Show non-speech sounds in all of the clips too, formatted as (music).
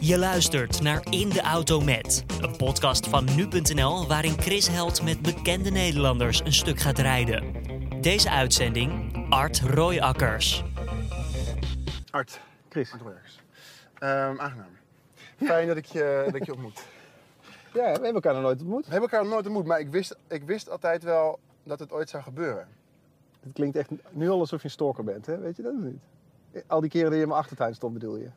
Je luistert naar In de Auto Met, een podcast van nu.nl waarin Chris Held met bekende Nederlanders een stuk gaat rijden. Deze uitzending Art Royakkers. Art, Chris. Art Royakkers. Ehm, aangenaam. Fijn dat ik je, dat ik je ontmoet. Ja, we hebben elkaar nog nooit ontmoet. We hebben elkaar nog nooit ontmoet, maar ik wist, ik wist altijd wel dat het ooit zou gebeuren. Het klinkt echt nu al alsof je een stalker bent, hè? weet je dat of niet? Al die keren dat je in mijn achtertuin stond, bedoel je?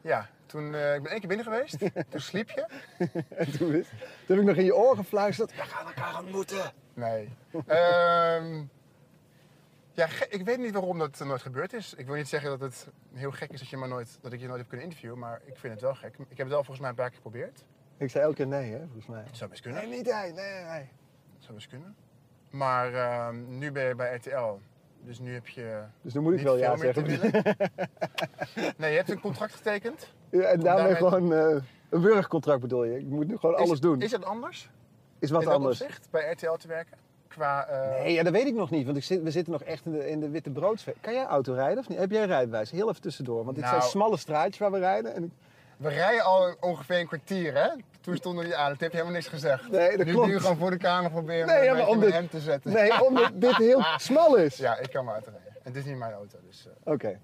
Ja, toen, eh, ik ben één keer binnen geweest, (laughs) toen sliep je. (laughs) En toen, wist- toen heb ik nog in je oor gefluisterd. We gaan elkaar ontmoeten. Nee. (laughs) Ehm, ja, ik weet niet waarom dat nooit gebeurd is. Ik wil niet zeggen dat het heel gek is dat, je maar nooit, dat ik je nooit heb kunnen interviewen, maar ik vind het wel gek. Ik heb het wel volgens mij een paar keer geprobeerd. Ik zei elke keer nee, hè, volgens mij. Zou best kunnen. Nee, niet hij. Nee, nee, nee. Het zou best kunnen. Maar ehm, nu ben je bij RTL. Dus nu heb je. Dus nu moet ik wel ja zeggen. Nee, je hebt een contract getekend. Ja, en daarmee Daarmee- gewoon eh, een burgercontract bedoel je. Ik moet nu gewoon alles doen. Is het anders? Is wat in dat anders. opzicht bij RTL te werken? Qua. eh, Nee, ja, dat weet ik nog niet, want ik zit, we zitten nog echt in de, in de witte broodsfeer. Kan jij auto rijden of niet? Heb jij een rijbewijs? Heel even tussendoor, want dit Nou- zijn smalle straatjes waar we rijden. En ik- We rijden al ongeveer een kwartier, hè? Toen stonden die aan. Het heb je helemaal niks gezegd. Nee, dat nu klopt. nu gewoon voor de camera proberen Nee, om ja, maar om dit- hem te zetten. Nee, omdat (laughs) dit heel smal is. Ja, ik kan maar uitrijden. En het is niet mijn auto, dus... eh, Oké.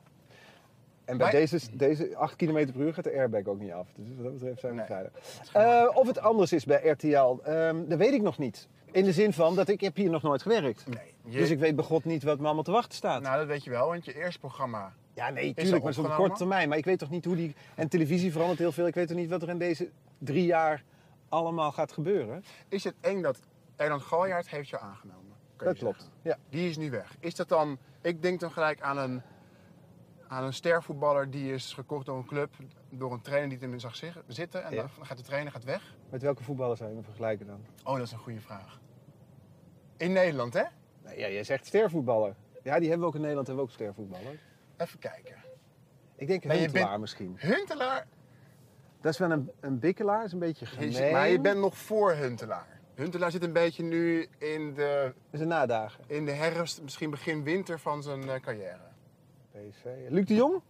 En bij Maar- deze, deze 8 km per uur gaat de airbag ook niet af. Dus wat dat betreft zijn we Nee. veilig. Eh, of het anders is bij RTL, ehm, dat weet ik nog niet. In de zin van dat ik heb hier nog nooit gewerkt. nee. Je- Dus ik weet begot niet wat me allemaal te wachten staat. Nou, dat weet je wel, want je eerste programma... ja, nee, al tuurlijk, maar opgenomen? korte termijn. Maar ik weet toch niet hoe die... En televisie verandert heel veel. Ik weet toch niet wat er in deze drie jaar allemaal gaat gebeuren. Is het eng dat Erland Galjaard heeft jou aangenomen? Dat klopt. Ja. Die is nu weg. Is dat dan... Ik denk dan gelijk aan een, aan een stervoetballer die is gekocht door een club, door een trainer die hem zag zig- zitten. En Ja. dan gaat de trainer gaat weg. Met welke voetballers zou je me vergelijken dan? Oh, dat is een goede vraag. In Nederland, hè? Nee, ja, jij zegt stervoetballer. Ja, die hebben we ook in Nederland, hebben we ook stervoetballer. Even kijken. Ik denk Maar Huntelaar bent- misschien. Huntelaar, Dat is wel een, een bikkelaar, is een beetje gemeen. maar je bent nog voor Huntelaar. Huntelaar zit een beetje nu in de, een nadagen. in de herfst, misschien begin winter van zijn eh, carrière. PSV. Luc de Jong?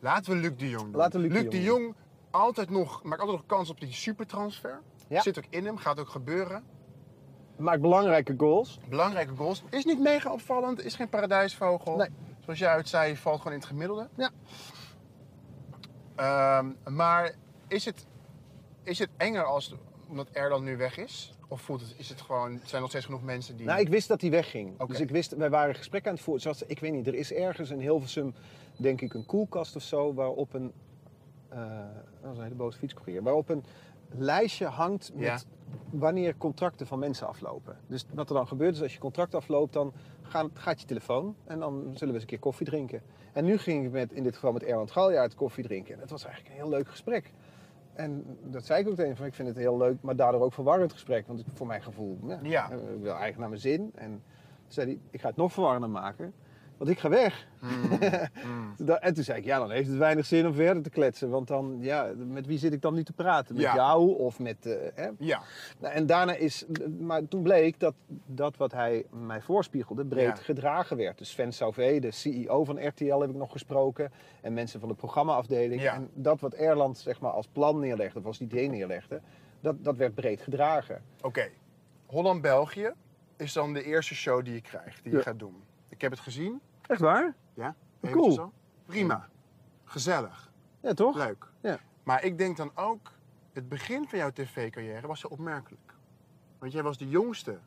Laten we Luc de Jong doen. Laten we Luc de de Jong Jong altijd nog, maakt altijd nog kans op die supertransfer. Ja. Zit ook in hem, gaat ook gebeuren. Maakt belangrijke goals. Belangrijke goals. Is niet mega opvallend, is geen paradijsvogel. Nee. Zoals jij uit zei, valt gewoon in het gemiddelde. Ja. Ehm, maar is het, is het enger als, omdat Erland nu weg is? Of voelt het, is het gewoon, zijn er nog steeds genoeg mensen die... Nou, ik wist dat hij wegging. Dus ik wist, wij waren gesprek aan het voeren. Zoals, ik weet niet, er is ergens in Hilversum, denk ik, een koelkast of zo, waarop een, eh, dat was een hele boze fietscourier, waarop een lijstje hangt met Ja. wanneer contracten van mensen aflopen. Dus wat er dan gebeurt is, als je contract afloopt, dan gaat, gaat je telefoon en dan zullen we eens een keer koffie drinken. En nu ging ik met, in dit geval met Erland Galjaard koffie drinken. En dat was eigenlijk een heel leuk gesprek. En dat zei ik ook tegen van ik vind het heel leuk, maar daardoor ook verwarrend gesprek. Want ik, voor mijn gevoel, ja, Ja. ik wil eigenlijk naar mijn zin. En zei hij, ik ga het nog verwarrender maken, want ik ga weg. Mm. Da- (laughs) En toen zei ik, ja, dan heeft het weinig zin om verder te kletsen. Want dan, ja, met wie zit ik dan nu te praten? Met Ja. jou of met... eh, hè? Ja. Nou, en daarna is, maar toen bleek dat dat wat hij mij voorspiegelde breed Ja. gedragen werd. Dus Sven Sauvé, de CEO van RTL, heb ik nog gesproken. En mensen van de programmaafdeling. Ja. En dat wat Erland zeg maar, als plan neerlegde, of als idee neerlegde, dat, dat werd breed gedragen. Oké. Holland-België is dan de eerste show die je krijgt, die je gaat doen. Ik heb het gezien. Echt waar? Ja? Cool. Al. Prima. Gezellig. Ja, toch? Leuk. Ja. Maar ik denk dan ook, het begin van jouw tv-carrière was zo opmerkelijk. Want jij was de jongste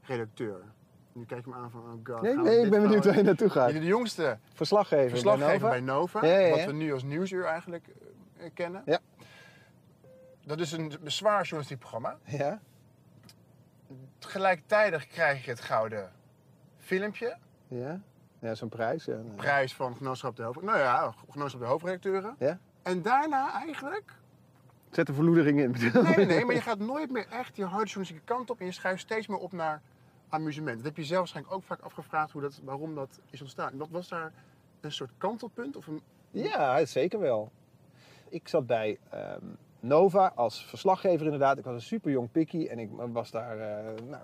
redacteur. Nu kijk je me aan van, oh god. Nee, nee, ik ben benieuwd nou- waar je naartoe gaat. Je de jongste Verslaggever, verslaggever bij bij Nova. Nova. Ja, ja, ja. Wat we nu als Nieuwsuur eigenlijk eh, kennen. Ja. Dat is een zwaar journalistiek programma. Ja, Tegelijkertijd krijg je het gouden filmpje. Ja. Ja, zo'n prijs. Ja. Prijs van Genootschap de Hoofd... Nou ja, Genootschap de Hoofdredacteuren. ja. En daarna eigenlijk... Zet de verloedering in. Nee, nee, nee, maar je gaat nooit meer echt je harde journalistieke kant op. En je schuift steeds meer op naar amusement. Dat heb je zelf waarschijnlijk ook vaak afgevraagd hoe dat, waarom dat is ontstaan. Wat was daar een soort kantelpunt? Of een... Ja, zeker wel. Ik zat bij ehm, Nova als verslaggever inderdaad. Ik was een super jong pikkie en ik was daar eh nou,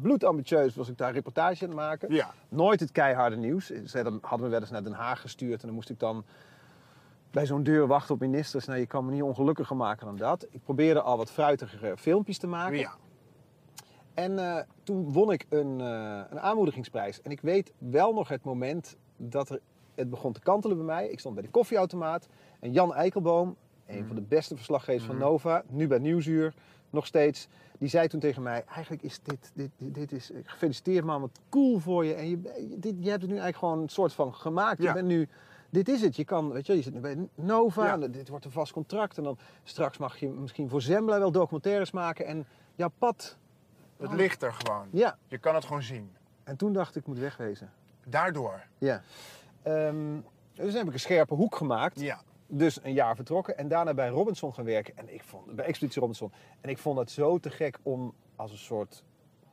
bloedambitieus was ik daar reportage aan het maken. Ja. Nooit het keiharde nieuws. Ze hadden hadden me wel eens naar Den Haag gestuurd en dan moest ik dan bij zo'n deur wachten op ministers. Nou, je kan me niet ongelukkiger maken dan dat. Ik probeerde al wat fruitigere filmpjes te maken. Ja. En eh, toen won ik een, eh, een aanmoedigingsprijs. En ik weet wel nog het moment dat er, het begon te kantelen bij mij. Ik stond bij de koffieautomaat. En Jan Eikelboom, een van de beste verslaggevers van Nova, nu bij Nieuwsuur, nog steeds. Die zei toen tegen mij, eigenlijk is dit, dit, dit, dit is, gefeliciteerd man, wat cool voor je. En je, dit, je hebt het nu eigenlijk gewoon een soort van gemaakt. Ja. Je bent nu, dit is het. Je kan, weet je, je zit nu bij Nova, Ja. en dit wordt een vast contract. En dan straks mag je misschien voor Zembla wel documentaires maken. En jouw pad, Het ligt er gewoon. ja. Je kan het gewoon zien. En toen dacht ik, ik moet wegwezen. Daardoor. Ja. Ehm, dus heb ik een scherpe hoek gemaakt. Ja. Dus een jaar vertrokken en daarna bij Robinson gaan werken. En ik vond, bij Expeditie Robinson. En ik vond het zo te gek om als een soort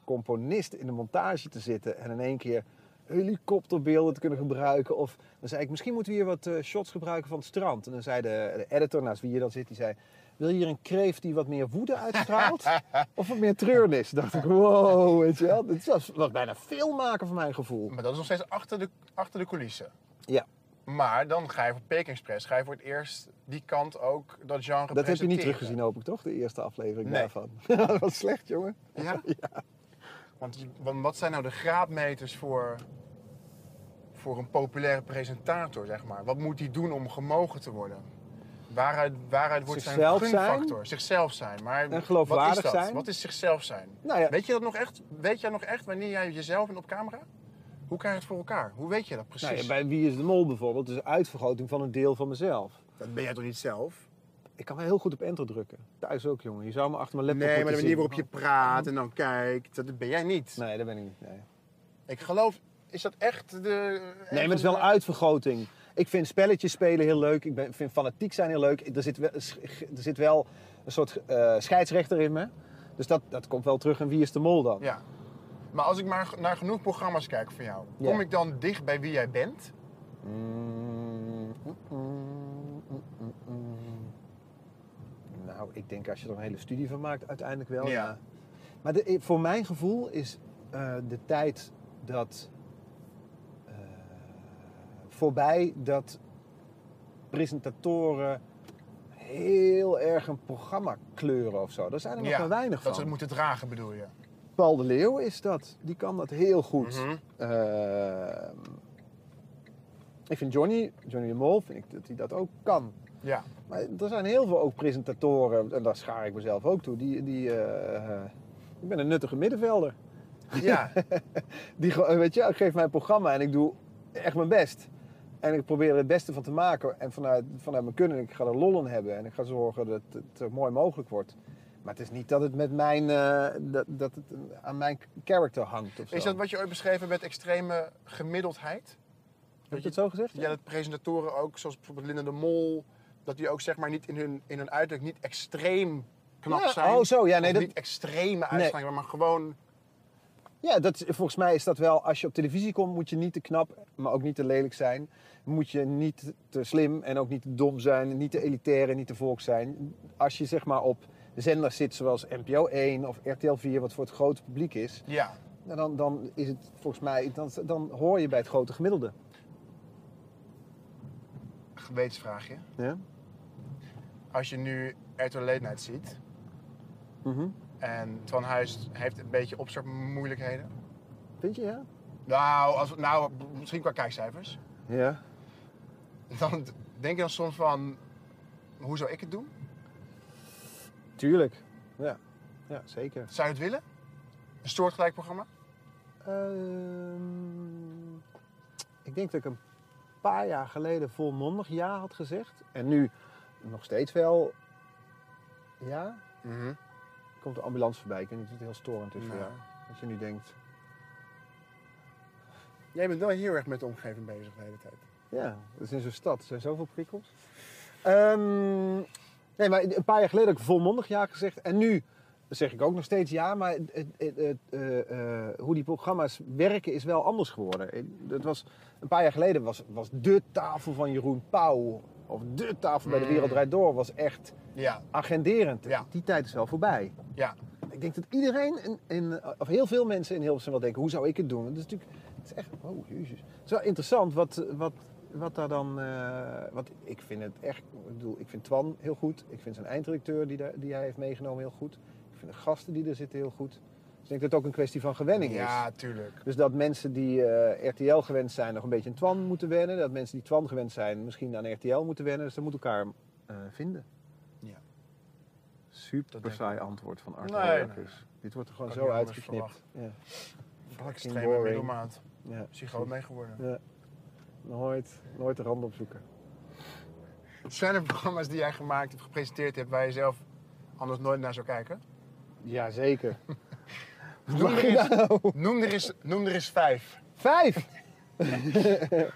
componist in de montage te zitten. En in één keer helikopterbeelden te kunnen gebruiken. Of dan zei ik, misschien moeten we hier wat eh, shots gebruiken van het strand. En dan zei de, de editor, naast wie je dan zit, die zei... Wil je hier een kreeft die wat meer woede uitstraalt? (laughs) of wat meer treurnis? dacht ik, wow, weet je wel. Het was, was bijna filmmaken van mijn gevoel. Maar dat is nog steeds achter de, achter de coulissen. Ja. Maar dan ga je voor Peking Express, ga je voor het eerst die kant ook dat genre Dat heb je niet teruggezien, hoop ik toch? De eerste aflevering Nee. daarvan. (laughs) dat was slecht, jongen. Ja? (laughs) Want, wat zijn nou de graadmeters voor, voor een populaire presentator, zeg maar? Wat moet hij doen om gemogen te worden? Waaruit, waaruit wordt Zichzelf zijn zijn. gunfactor? Zichzelf zijn. Maar En geloofwaardig wat is dat? zijn. Wat is zichzelf zijn? Nou ja, Weet je dat nog echt? Weet jij nog echt wanneer jij jezelf bent op camera? Hoe krijg je het voor elkaar? Hoe weet je dat precies? nou bij Wie is de Mol bijvoorbeeld, dus uitvergroting van een deel van mezelf. Dat ben jij toch niet zelf? Ik kan wel heel goed op enter drukken. Thuis ook, jongen. Je zou me achter mijn laptop Nee, maar de manier waarop je praat en dan kijkt, dat ben jij niet. Nee, dat ben ik niet. Nee, Ik geloof, is dat echt de... nee maar het is wel een uitvergroting. Ik vind spelletjes spelen heel leuk. Ik ben, vind fanatiek zijn heel leuk. Er zit wel, er zit wel een soort eh, scheidsrechter in me. Dus dat, dat komt wel terug in Wie is de Mol dan. Ja. Maar als ik maar naar genoeg programma's kijk van jou, Ja. kom ik dan dicht bij wie jij bent? Mm, mm, mm. Nou, ik denk als je er een hele studie van maakt, uiteindelijk wel. Ja. Maar de, voor mijn gevoel is eh, de tijd dat eh, voorbij dat presentatoren heel erg een programma kleuren of zo. Daar zijn er nog ja, maar weinig dat van. ze het moeten dragen bedoel je? Paul de Leeuw is dat. Die kan dat heel goed. Mhm. Ehm, ik vind Johnny, Johnny de Mol, vind ik dat hij dat ook kan. Ja. Maar er zijn heel veel ook presentatoren, en daar schaar ik mezelf ook toe, die... die eh, eh, ik ben een nuttige middenvelder. Ja. (laughs) Die, gewoon- weet je, ik geef mijn programma en ik doe echt mijn best. En ik probeer er het beste van te maken. En vanuit, vanuit mijn kunnen, ik ga er lol in hebben. En ik ga zorgen dat het zo mooi mogelijk wordt. Maar het is niet dat het, met mijn, eh, dat, dat het aan mijn character hangt of zo. Is dat wat je ooit beschreven met extreme gemiddeldheid? Heb je het zo gezegd? Ja, dat presentatoren ook, zoals bijvoorbeeld Linda de Mol, dat die ook zeg maar niet in hun, in hun uiterlijk niet extreem knap Ja, zijn. oh, zo, ja, nee, dat- niet extreme uitstraling, maar gewoon... Ja, dat, volgens mij is dat wel, als je op televisie komt, moet je niet te knap, maar ook niet te lelijk zijn. Moet je niet te slim en ook niet te dom zijn, niet te elitair en niet te volk zijn. Als je zeg maar op zenders zit zoals NPO 1 of RTL 4, wat voor het grote publiek is, Ja. nou, dan, dan is het volgens mij, dan, dan hoor je bij het grote gemiddelde. Gewetensvraagje. Ja? Als je nu RTL Late Night ziet Mhm. en Twan Huis heeft een beetje opstartmoeilijkheden. Vind je, ja? Nou, als, nou, misschien qua kijkcijfers. Ja. Dan denk je dan soms van, hoe zou ik het doen? Tuurlijk. Ja, ja zeker. Zou je het willen? Een soortgelijk programma? Ehm, ik denk dat ik een paar jaar geleden volmondig ja had gezegd. En nu nog steeds wel ja. Komt de ambulance voorbij. Ik weet niet of het heel storend is voor jou. Als je nu denkt, Jij bent wel heel erg met de omgeving bezig de hele tijd. ja, het is in zo'n stad. Er zijn zoveel prikkels. Ehm, nee, maar een paar jaar geleden heb ik volmondig ja gezegd. En nu zeg ik ook nog steeds ja. Maar het, het, eh, eh, hoe die programma's werken is wel anders geworden. Het was, een paar jaar geleden was, was de tafel van Jeroen Pauw... of de tafel bij de Mm. Wereld Draait Door... was echt Ja, agenderend. Ja. Die tijd is wel voorbij. ja. Ik denk dat iedereen, in, in, of heel veel mensen in Hilversum wel denken, hoe zou ik het doen? Het is natuurlijk, het is echt, oh jezus. Het is wel interessant wat, wat wat daar dan... eh, want ik vind het echt... Ik bedoel, ik vind Twan heel goed. Ik vind zijn eindredacteur die, daar, die hij heeft meegenomen heel goed. Ik vind de gasten die er zitten heel goed. Dus ik denk dat het ook een kwestie van gewenning is. Ja, tuurlijk. Dus dat mensen die eh, RTL gewend zijn nog een beetje aan Twan moeten wennen. Dat mensen die Twan gewend zijn misschien aan RTL moeten wennen. Dus ze moeten elkaar eh, vinden. Ja. Dat Super saai antwoord van Art Nee, Dit wordt er gewoon zo uitgeknipt. Ja. Extreme boring. middelmaat. Ja. Psychoot mee geworden. Ja. Nooit, nooit de rand opzoeken. Zijn er programma's die jij gemaakt hebt, gepresenteerd hebt, waar je zelf anders nooit naar zou kijken? Jazeker. (laughs) Noem er eens, nou? noem er eens, noem er eens vijf. Vijf! (laughs)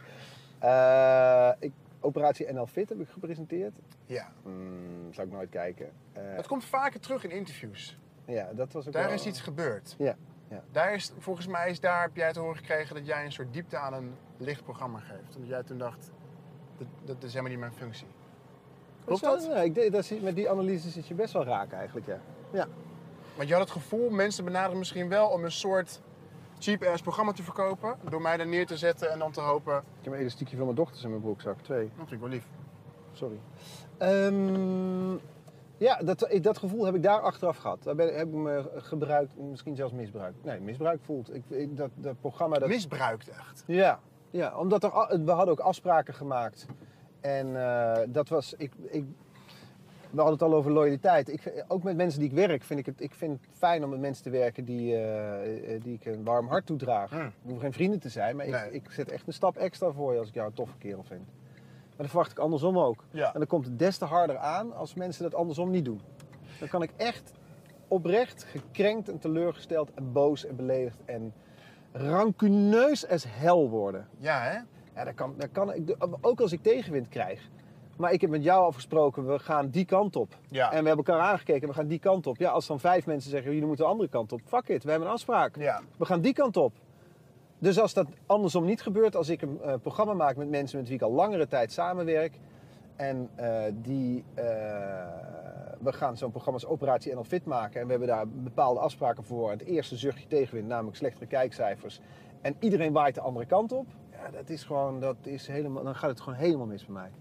Eh, ik, Operatie NL Fit heb ik gepresenteerd. Ja. Hmm, zou ik nooit kijken. Eh, Het komt vaker terug in interviews. ja, dat was ook Daar wel- is iets gebeurd. Ja, ja. Daar is, volgens mij is daar, heb jij te horen gekregen dat jij een soort diepte aan een licht programma geeft. Omdat jij toen dacht, dat, dat is helemaal niet mijn functie. Klopt dat? Ja, ik, dat, met die analyse zit je best wel raak eigenlijk, ja. Ja, Want je had het gevoel, mensen benaderen misschien wel om een soort cheap-ass programma te verkopen. Door mij daar neer te zetten en dan te hopen, ik heb een elastiekje van mijn dochters in mijn broekzak. Twee, dat vind ik wel lief. sorry. Ehm, ja, dat, dat gevoel heb ik daar achteraf gehad. Daar ben, heb ik me gebruikt, misschien zelfs misbruikt. Nee, misbruik voelt. Ik, ik- dat, dat programma... Dat, Misbruikt echt. Ja, ja omdat er, we hadden ook afspraken gemaakt. En eh, dat was, ik, ik, we hadden het al over loyaliteit. Ik, ook met mensen die ik werk, vind ik het, ik vind het fijn om met mensen te werken die, eh, die ik een warm hart toedraag. Hmm. Ik hoef geen vrienden te zijn, maar Nee. ik, ik zet echt een stap extra voor je als ik jou een toffe kerel vind. Maar dat verwacht ik andersom ook. Ja. En dan komt het des te harder aan als mensen dat andersom niet doen. Dan kan ik echt oprecht gekrenkt en teleurgesteld en boos en beledigd en rancuneus als hel worden. Ja, hè? Ja, dat kan, dat kan ik, ook als ik tegenwind krijg. Maar ik heb met jou afgesproken, we gaan die kant op. Ja. En we hebben elkaar aangekeken, we gaan die kant op. Ja, als dan vijf mensen zeggen, jullie moeten de andere kant op. Fuck it, we hebben een afspraak. Ja. We gaan die kant op. Dus als dat andersom niet gebeurt, als ik een eh, programma maak met mensen met wie ik al langere tijd samenwerk. En eh, die, eh, we gaan zo'n programma als Operatie NL Fit maken. En we hebben daar bepaalde afspraken voor. Het eerste zuchtje tegenwind, namelijk slechtere kijkcijfers. En iedereen waait de andere kant op. Ja, dat is gewoon, dat is helemaal, dan gaat het gewoon helemaal mis bij mij.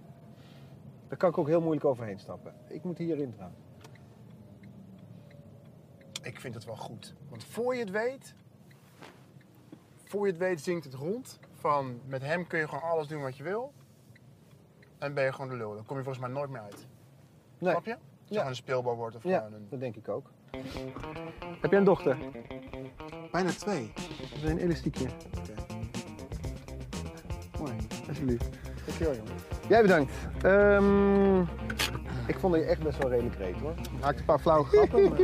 Daar kan ik ook heel moeilijk overheen stappen. Ik moet hierin gaan. Ik vind het wel goed. Want voor je het weet, voor je het weet zingt het rond. Van met hem kun je gewoon alles doen wat je wil. En ben je gewoon de lul. Dan kom je volgens mij nooit meer uit. Nee. Snap je? Als je Ja. gewoon een speelbal wordt of Ja, gewoon een... dat denk ik ook. Heb jij een dochter? Bijna twee. Dat is een elastiekje. Mooi, alsjeblieft. Dankjewel jongen. Jij bedankt. Ehm, ik vond dat je echt best wel redelijk reed hoor. Je maakte een paar flauwe grappen. maar